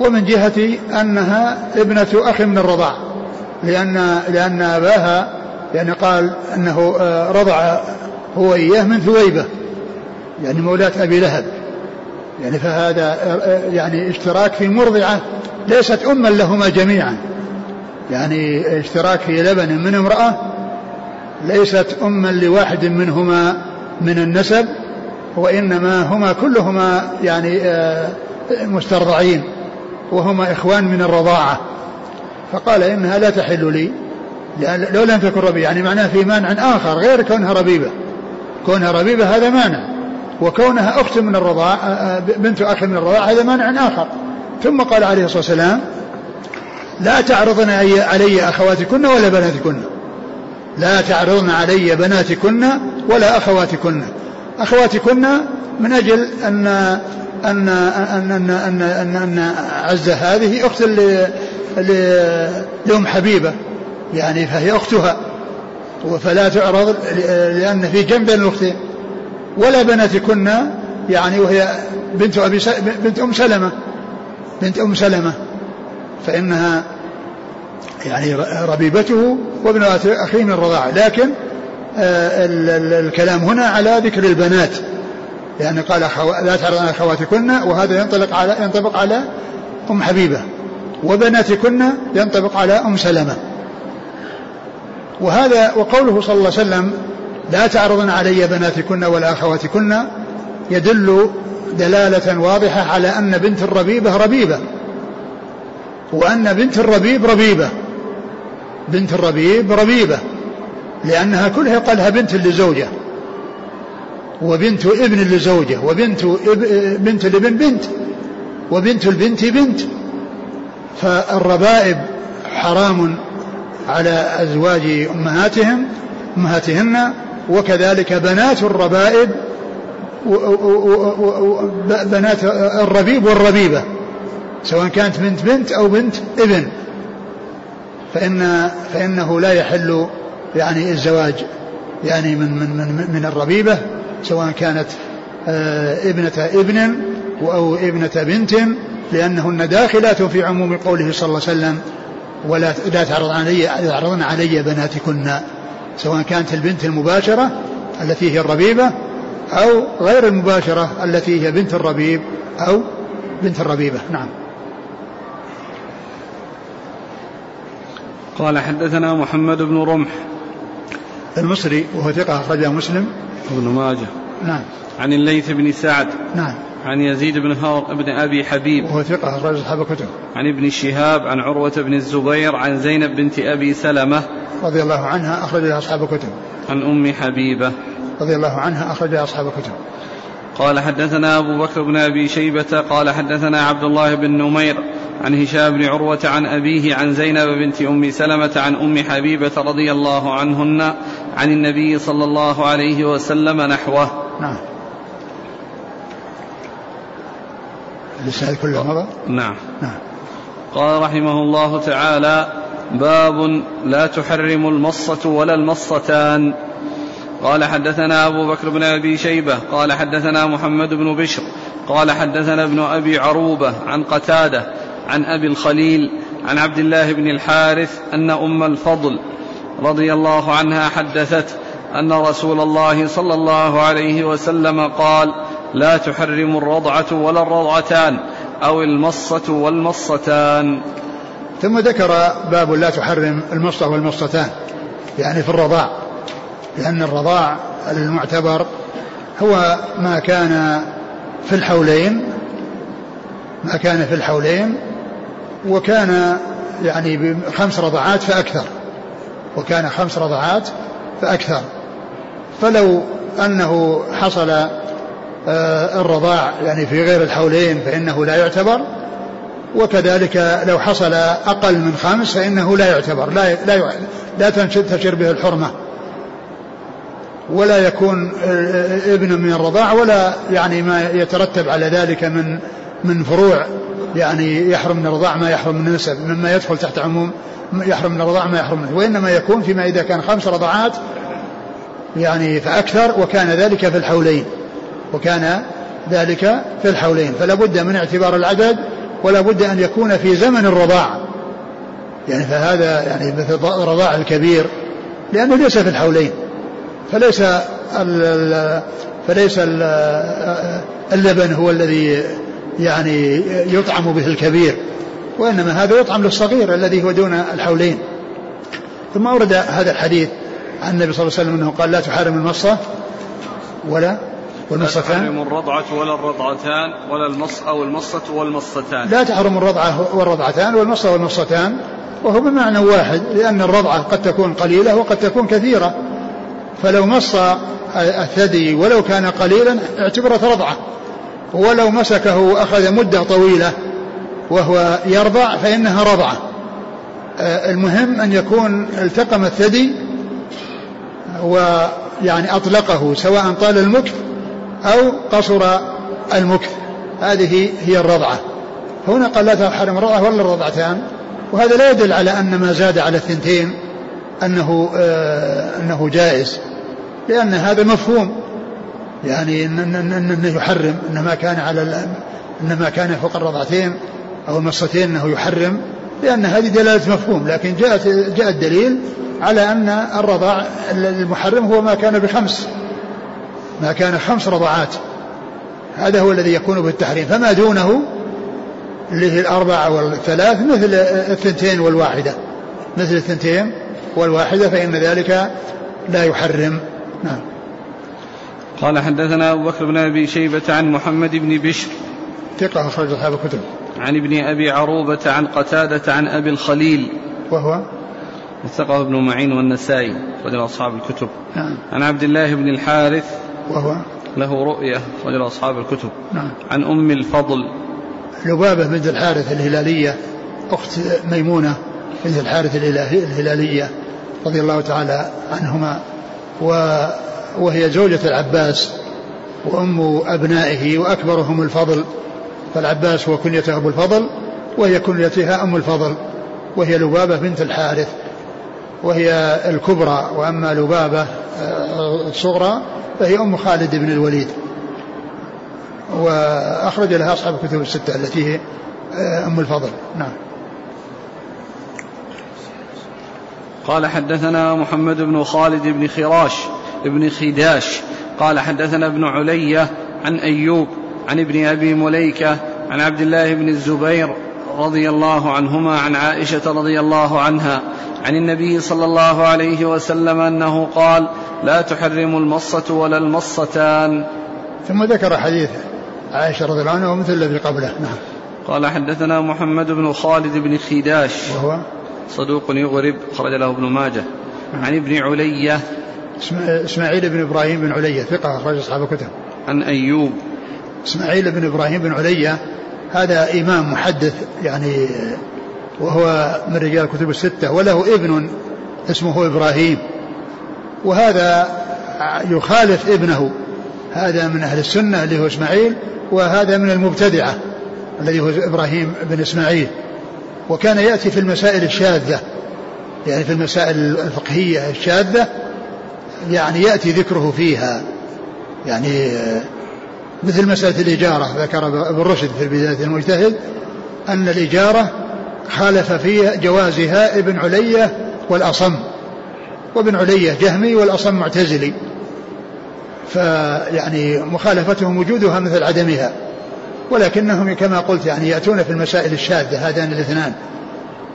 ومن جهة أنها ابنة أخ من الرضاع. لأن لأن أباها يعني قال أنه آه، رضع هو إياه من ثويبة يعني مولاة أبي لهب. يعني فهذا آه، يعني اشتراك في مرضعة ليست أما لهما جميعا. يعني اشتراك في لبن من امرأة ليست أما لواحد منهما من النسب. وإنما هما كلهما يعني آه، مسترضعين وهما إخوان من الرضاعة. فقال إنها لا تحل لي لو لم تكن ربيبة يعني معناه في مانع آخر غير كونها ربيبة. كونها ربيبة هذا مانع وكونها أخت من الرضاعة آه، آه، بنت أخ من الرضاعة هذا مانع آخر. ثم قال عليه الصلاة والسلام لا تعرضن علي أخواتكن ولا بناتكن لا تعرضن علي بناتكن ولا أخواتكن. أخواتكن من أجل أن أن أن أن أن أن, أن عزة هذه أخت لأم حبيبة. يعني فهي أختها. فلا تعرض لأن في جنب بين الأختين. ولا بناتكن يعني وهي بنت أبي بنت أم سلمة. بنت أم سلمة. فإنها يعني ربيبته وابنة أخيه من الرضاعة لكن الكلام هنا على ذكر البنات. لأن قال لا تعرض عن أخواتكن وهذا ينطلق على ينطبق على أم حبيبة وبناتكن ينطبق على أم سلمة. وهذا وقوله صلى الله عليه وسلم لا تعرضن علي بناتكن ولا أخواتكن يدل دلالة واضحة على أن بنت الربيبة ربيبة وأن بنت الربيب ربيبة. بنت الربيب ربيبة. لأنها كلها قالها بنت لزوجة وبنت ابن لزوجة وبنت بنت الابن بنت وبنت البنت بنت. فالربائب حرام على أزواج أمهاتهم أمهاتهن وكذلك بنات الربائب بنات الربيب والربيبة سواء كانت بنت بنت أو بنت ابن. فإن فإنه لا يحل يعني الزواج يعني من من من, من الربيبة سواء كانت آه، ابنة ابن أو ابنة بنت لأنهن داخلات في عموم قوله صلى الله عليه وسلم ولا لا تعرض علي تعرضن علي بناتكن. سواء كانت البنت المباشرة التي هي الربيبة أو غير المباشرة التي هي بنت الربيب أو بنت الربيبة. نعم. قال حدثنا محمد بن رمح المصري وهو ثقة أخرجه مسلم. ابن ماجه. نعم. عن الليث بن سعد. نعم. عن يزيد بن هار بن أبي حبيب. وهو ثقة أخرج أصحاب الكتب. عن ابن شهاب عن عروة بن الزبير عن زينب بنت أبي سلمة. رضي الله عنها أخرج أصحاب الكتب. عن أم حبيبة. رضي الله عنها أخرج أصحاب الكتب. قال حدثنا أبو بكر بن أبي شيبة قال حدثنا عبد الله بن نمير عن هشام بن عروة عن أبيه عن زينب بنت أم سلمة عن أم حبيبة رضي الله عنهن. عن النبي صلى الله عليه وسلم نحوه. نعم. الإسناد كله مضى نعم. نعم. قال رحمه الله تعالى باب لا تحرم المصة ولا المصتان. قال حدثنا أبو بكر بن أبي شيبة. قال حدثنا محمد بن بشر. قال حدثنا ابن أبي عروبة عن قتادة عن أبي الخليل عن عبد الله بن الحارث أن أم الفضل رضي الله عنها حدثت أن رسول الله صلى الله عليه وسلم قال لا تحرم الرضعة ولا الرضعتان أو المصة والمصتان. ثم ذكر باب لا تحرم المصة والمصتان يعني في الرضاع لأن الرضاع المعتبر هو ما كان في الحولين ما كان في الحولين وكان يعني بخمس رضعات فأكثر. وكان خمس رضعات فأكثر. فلو أنه حصل آه، الرضاع يعني في غير الحولين فإنه لا يعتبر وكذلك لو حصل أقل من خمس فإنه لا يعتبر لا لا لا تنتشر به الحرمة. ولا يكون آه، ابن من الرضاع ولا يعني ما يترتب على ذلك من من فروع. يعني يحرم من الرضاع ما يحرم من النسب مما يدخل تحت عموم يحرم من الرضاع ما يحرم منه وإنما يكون فيما إذا كان خمس رضعات يعني فأكثر وكان ذلك في الحولين وكان ذلك في الحولين فلا بد من اعتبار العدد ولا بد أن يكون في زمن الرضاع. يعني فهذا يعني مثل الرضاع الكبير لأنه ليس في الحولين فليس ال فليس ال اللبن هو الذي يعني يطعم به الكبير وإنما هذا يطعم للصغير الذي هو دون الحولين. ثم أورد هذا الحديث عن النبي صلى الله عليه وسلم أنه قال لا تحرم المصة ولا والمصتان لا تحرم الرضعة ولا الرضعتان ولا المص أو المصة والمصتان. لا تحرم الرضعة والرضعتان والمصة والمصتان وهو بمعنى واحد لأن الرضعة قد تكون قليلة وقد تكون كثيرة. فلو مص الثدي ولو كان قليلا اعتبرت رضعة. ولو مسكه أخذ مدة طويلة وهو يرضع فإنها رضعة آه، المهم أن يكون التقم الثدي ويعني أطلقه سواء طال المكث أو قصر المكث. هذه هي الرضعة هنا قال لا تحرم الرضعة ولا الرضعتان وهذا لا يدل على أن ما زاد على الثنتين أنه آه أنه جائز لأن هذا مفهوم. يعني أنه يحرم أن ما كان على أن ما كان فوق الرضعتين أو المصتين أنه يحرم لأن هذه دلالة مفهوم لكن جاءت جاء الدليل على أن الرضاع المحرم هو ما كان بخمس ما كان خمس رضعات هذا هو الذي يكون بالتحريم. فما دونه؟ اللي هي الأربعة والثلاث مثل الثنتين والواحدة. مثل الثنتين والواحدة فإن ذلك لا يحرم. نعم. قال حدثنا أبو بكر بن أبي شيبة عن محمد بن بشر ثقة أخرج أصحاب الكتب. عن ابن أبي عروبة عن قتادة عن أبي الخليل. وهو؟ وثقه ابن معين والنسائي رجل أصحاب الكتب. نعم. عن عبد الله بن الحارث وهو؟ له رؤية رجل أصحاب الكتب. نعم. عن أم الفضل. لبابة بنت الحارث الهلالية أخت ميمونة بنت الحارث الهلالية رضي الله تعالى عنهما و وهي زوجة العباس وأم أبنائه وأكبرهم الفضل فالعباس هو كنيته أبو الفضل وهي كنيتها أم الفضل وهي لبابة بنت الحارث وهي الكبرى وأما لبابة آه، الصغرى فهي أم خالد بن الوليد. وأخرج لها أصحاب الكتب الستة التي هي آه، أم الفضل. نعم. قال حدثنا محمد بن خالد بن خراش بن خداش قال حدثنا ابن علية عن أيوب عن ابن أبي مليكة عن عبد الله بن الزبير رضي الله عنهما عن عائشة رضي الله عنها عن النبي صلى الله عليه وسلم أنه قال لا تحرم المصة ولا المصتان. ثم ذكر حديث عائشة رضي الله عنها ومثل الذي قبله. نعم. قال حدثنا محمد بن خالد بن خداش. وهو؟ صدوق يغرب خرج له ابن ماجه. عن ابن علية اسماعيل بن إبراهيم بن علية ثقة أخرج أصحاب الكتب. عن أيوب. إسماعيل بن إبراهيم بن علية هذا إمام محدث يعني وهو من رجال الكتب الستة وله ابن اسمه إبراهيم. وهذا يخالف ابنه. هذا من أهل السنة اللي هو إسماعيل وهذا من المبتدعة الذي هو إبراهيم بن إسماعيل. وكان يأتي في المسائل الشاذة يعني في المسائل الفقهية الشاذة يعني يأتي ذكره فيها. يعني مثل مسألة الإجارة ذكر ابن رشد في بداية المجتهد أن الإجارة خالف في جوازها ابن علية والأصم وابن علية جهمي والأصم معتزلي. فيعني مخالفتهم وجودها مثل عدمها. ولكنهم كما قلت يعني يأتون في المسائل الشاذة هذان الاثنان.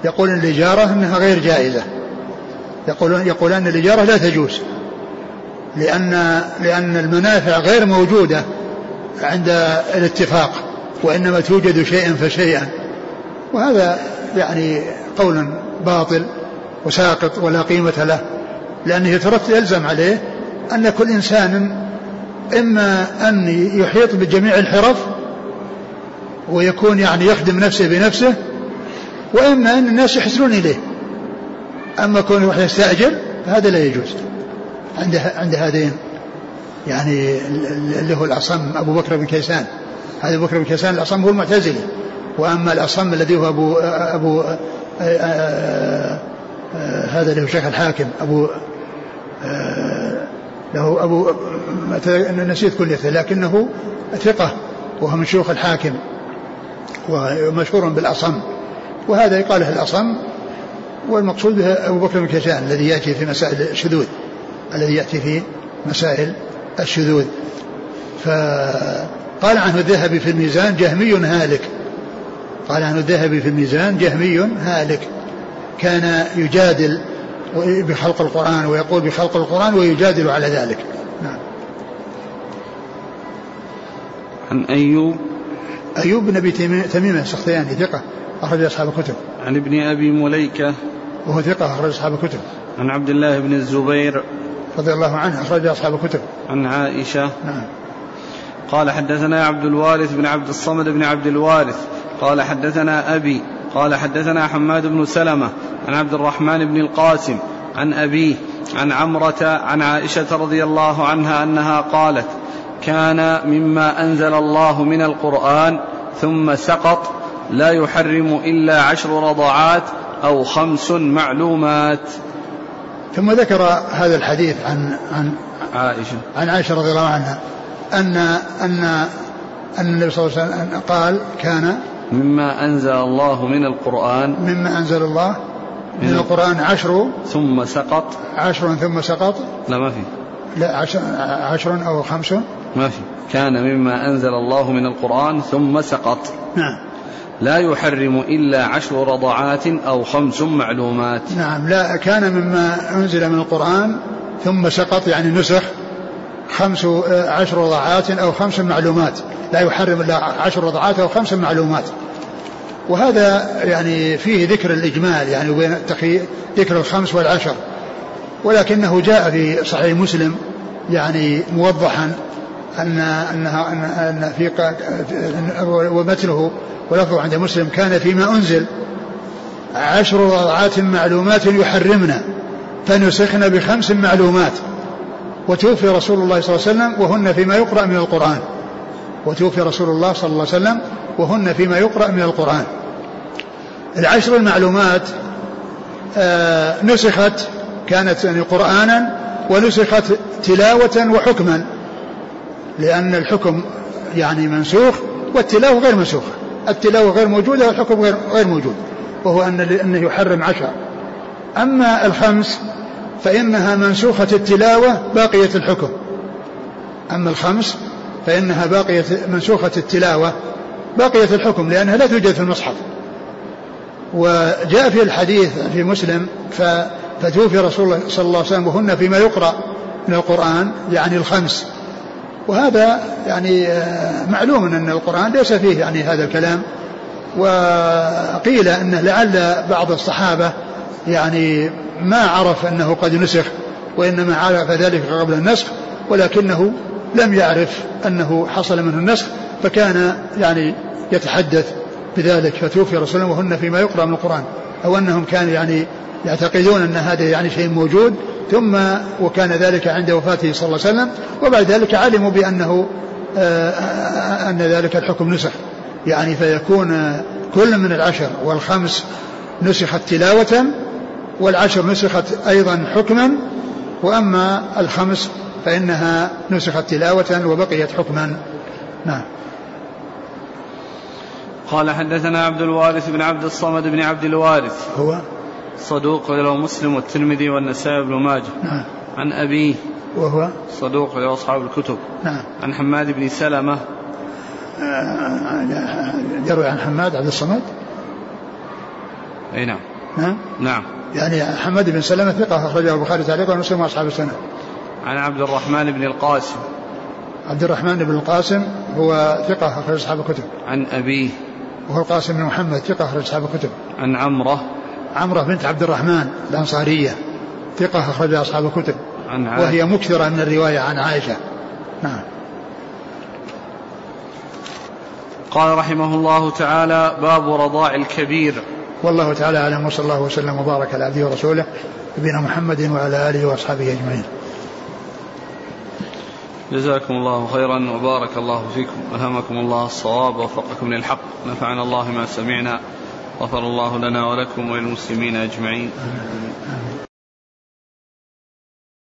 يقول الإجارة أنها غير جائزة. يقولون يقولان الإجارة لا تجوز. لأن لأن المنافع غير موجودة عند الاتفاق وإنما توجد شيئا فشيئا. وهذا يعني قول باطل وساقط ولا قيمة له لأنه يترتب يلزم عليه أن كل إنسان إما أن يحيط بجميع الحرف ويكون يعني يخدم نفسه بنفسه وإما أن الناس يحسنون إليه. أما كون واحد يستأجر فهذا لا يجوز. عند عند هذين يعني اللي هو الأصم أبو بكر بن كيسان. هذا أبو بكر بن كيسان الأصم هو المعتزلي. وأما الأصم الذي هو أبو أبو هذا اللي هو شيخ الحاكم أبو له أبو نسيت كليته لكنه ثقة وهو من شيوخ الحاكم ومشهور بالأصم. وهذا يقال الأصم والمقصود به أبو بكر بن كيسان الذي يأتي في مسائل الشذوذ. الذي يأتي في مسائل الشذوذ. فقال عنه الذهبي في الميزان جهمي هالك. قال عنه الذهبي في الميزان جهمي هالك. كان يجادل بخلق القرآن ويقول بخلق القرآن ويجادل على ذلك. نعم. عن أيوب. أيوب بن أبي تميمة السختياني ثقة أخرج أصحاب الكتب. عن ابن أبي مليكة. وهو ثقة أخرج أصحاب الكتب. عن عبد الله بن الزبير. رضي الله عنه أخرج أصحاب الكتب. عن عائشة. نعم. قال حدثنا عبد الوارث بن عبد الصمد بن عبد الوارث. قال حدثنا أبي. قال حدثنا حماد بن سلمة عن عبد الرحمن بن القاسم عن أبيه عن عمرة عن عائشة رضي الله عنها أنها قالت كان مما أنزل الله من القرآن ثم سقط لا يحرم إلا عشر رضعات أو خمس معلومات. ثم ذكر هذا الحديث عن عن عائشة. عن عائشة رضي الله عنها أن أن أن النبي صلى الله عليه وسلم قال كان مما أنزل الله من القرآن. مما أنزل الله من القرآن عشر. ثم سقط. عشر ثم سقط. لا ما في. لا عشر, عشر أو خمس. ما في. كان مما أنزل الله من القرآن ثم سقط. نعم. لا يحرم إلا عشر رضعات أو خمس معلومات. نعم لا كان مما أنزل من القرآن ثم سقط يعني نسخ خمس عشر رضعات أو خمس معلومات. لا يحرم إلا عشر رضعات أو خمس معلومات. وهذا يعني فيه ذكر الإجمال يعني وبين ذكر الخمس والعشر. ولكنه جاء في صحيح مسلم يعني موضحا. أن أنها أن, في ومتنه ولفظه عند مسلم كان فيما أنزل عشر رضعات معلومات يحرمنا فنسخنا بخمس معلومات. وتوفي رسول الله صلى الله عليه وسلم وهن فيما يقرأ من القرآن. وتوفي رسول الله صلى الله عليه وسلم وهن فيما يقرأ من القرآن. العشر المعلومات آه نسخت كانت يعني قرآنا ونسخت تلاوة وحكما. لأن الحكم يعني منسوخ والتلاوة غير منسوخة. التلاوة غير موجودة والحكم غير, غير موجود وهو أن أنه يحرم عشر أما الخمس فإنها منسوخة التلاوة باقية الحكم. أما الخمس فإنها باقية منسوخة التلاوة باقية الحكم لأنها لا توجد في المصحف. وجاء في الحديث في مسلم فتوفي رسول الله صلى الله عليه وسلم وهن فيما يقرأ من القرآن يعني الخمس. وهذا يعني معلوم أن القرآن ليس فيه يعني هذا الكلام. وقيل أنه لعل بعض الصحابة يعني ما عرف أنه قد نسخ وإنما عرف ذلك قبل النسخ ولكنه لم يعرف أنه حصل منه النسخ فكان يعني يتحدث بذلك فتوفي رسول الله وهن فيما يقرأ من القرآن أو أنهم كانوا يعني يعتقدون أن هذا يعني شيء موجود. ثم وكان ذلك عند وفاته صلى الله عليه وسلم وبعد ذلك علموا بأنه آه، أن ذلك الحكم نسخ. يعني فيكون كل من العشر والخمس نسخت تلاوة والعشر نسخت أيضا حكما وأما الخمس فإنها نسخت تلاوة وبقيت حكما. نعم. قال حدثنا عبد الوارث بن عبد الصمد بن عبد الوارث. هو؟ صدوق له مسلم والترمذي والنسائي بن ماجه. نعم. عن أبيه. وهو؟ صدوق له أصحاب الكتب. نعم. عن حماد بن سلمة. يروي عن حماد عبد الصمد؟ أي نعم. نعم. نعم. يعني حماد بن سلمة ثقة أخرجه البخاري تعليقا ومسلم وأصحاب السنة. عن عبد الرحمن بن القاسم. عبد الرحمن بن القاسم هو ثقة أخرج أصحاب الكتب. عن أبيه. وهو القاسم بن محمد ثقة أخرج أصحاب الكتب. عن عمرة. عمرة بنت عبد الرحمن الأنصارية ثقة أخرج أصحاب الكتب عن عائشة. وهي مكثرة من الرواية عن عائشة. نعم. قال رحمه الله تعالى باب رضاع الكبير. والله تعالى أعلم وصلى الله وسلم وبارك على عبده ورسوله نبينا محمد وعلى آله وأصحابه أجمعين. جزاكم الله خيرا وبارك الله فيكم. ألهمكم الله الصواب ووفقكم للحق. نفعنا الله ما سمعنا. غفر الله لنا ولكم وللمسلمين أجمعين.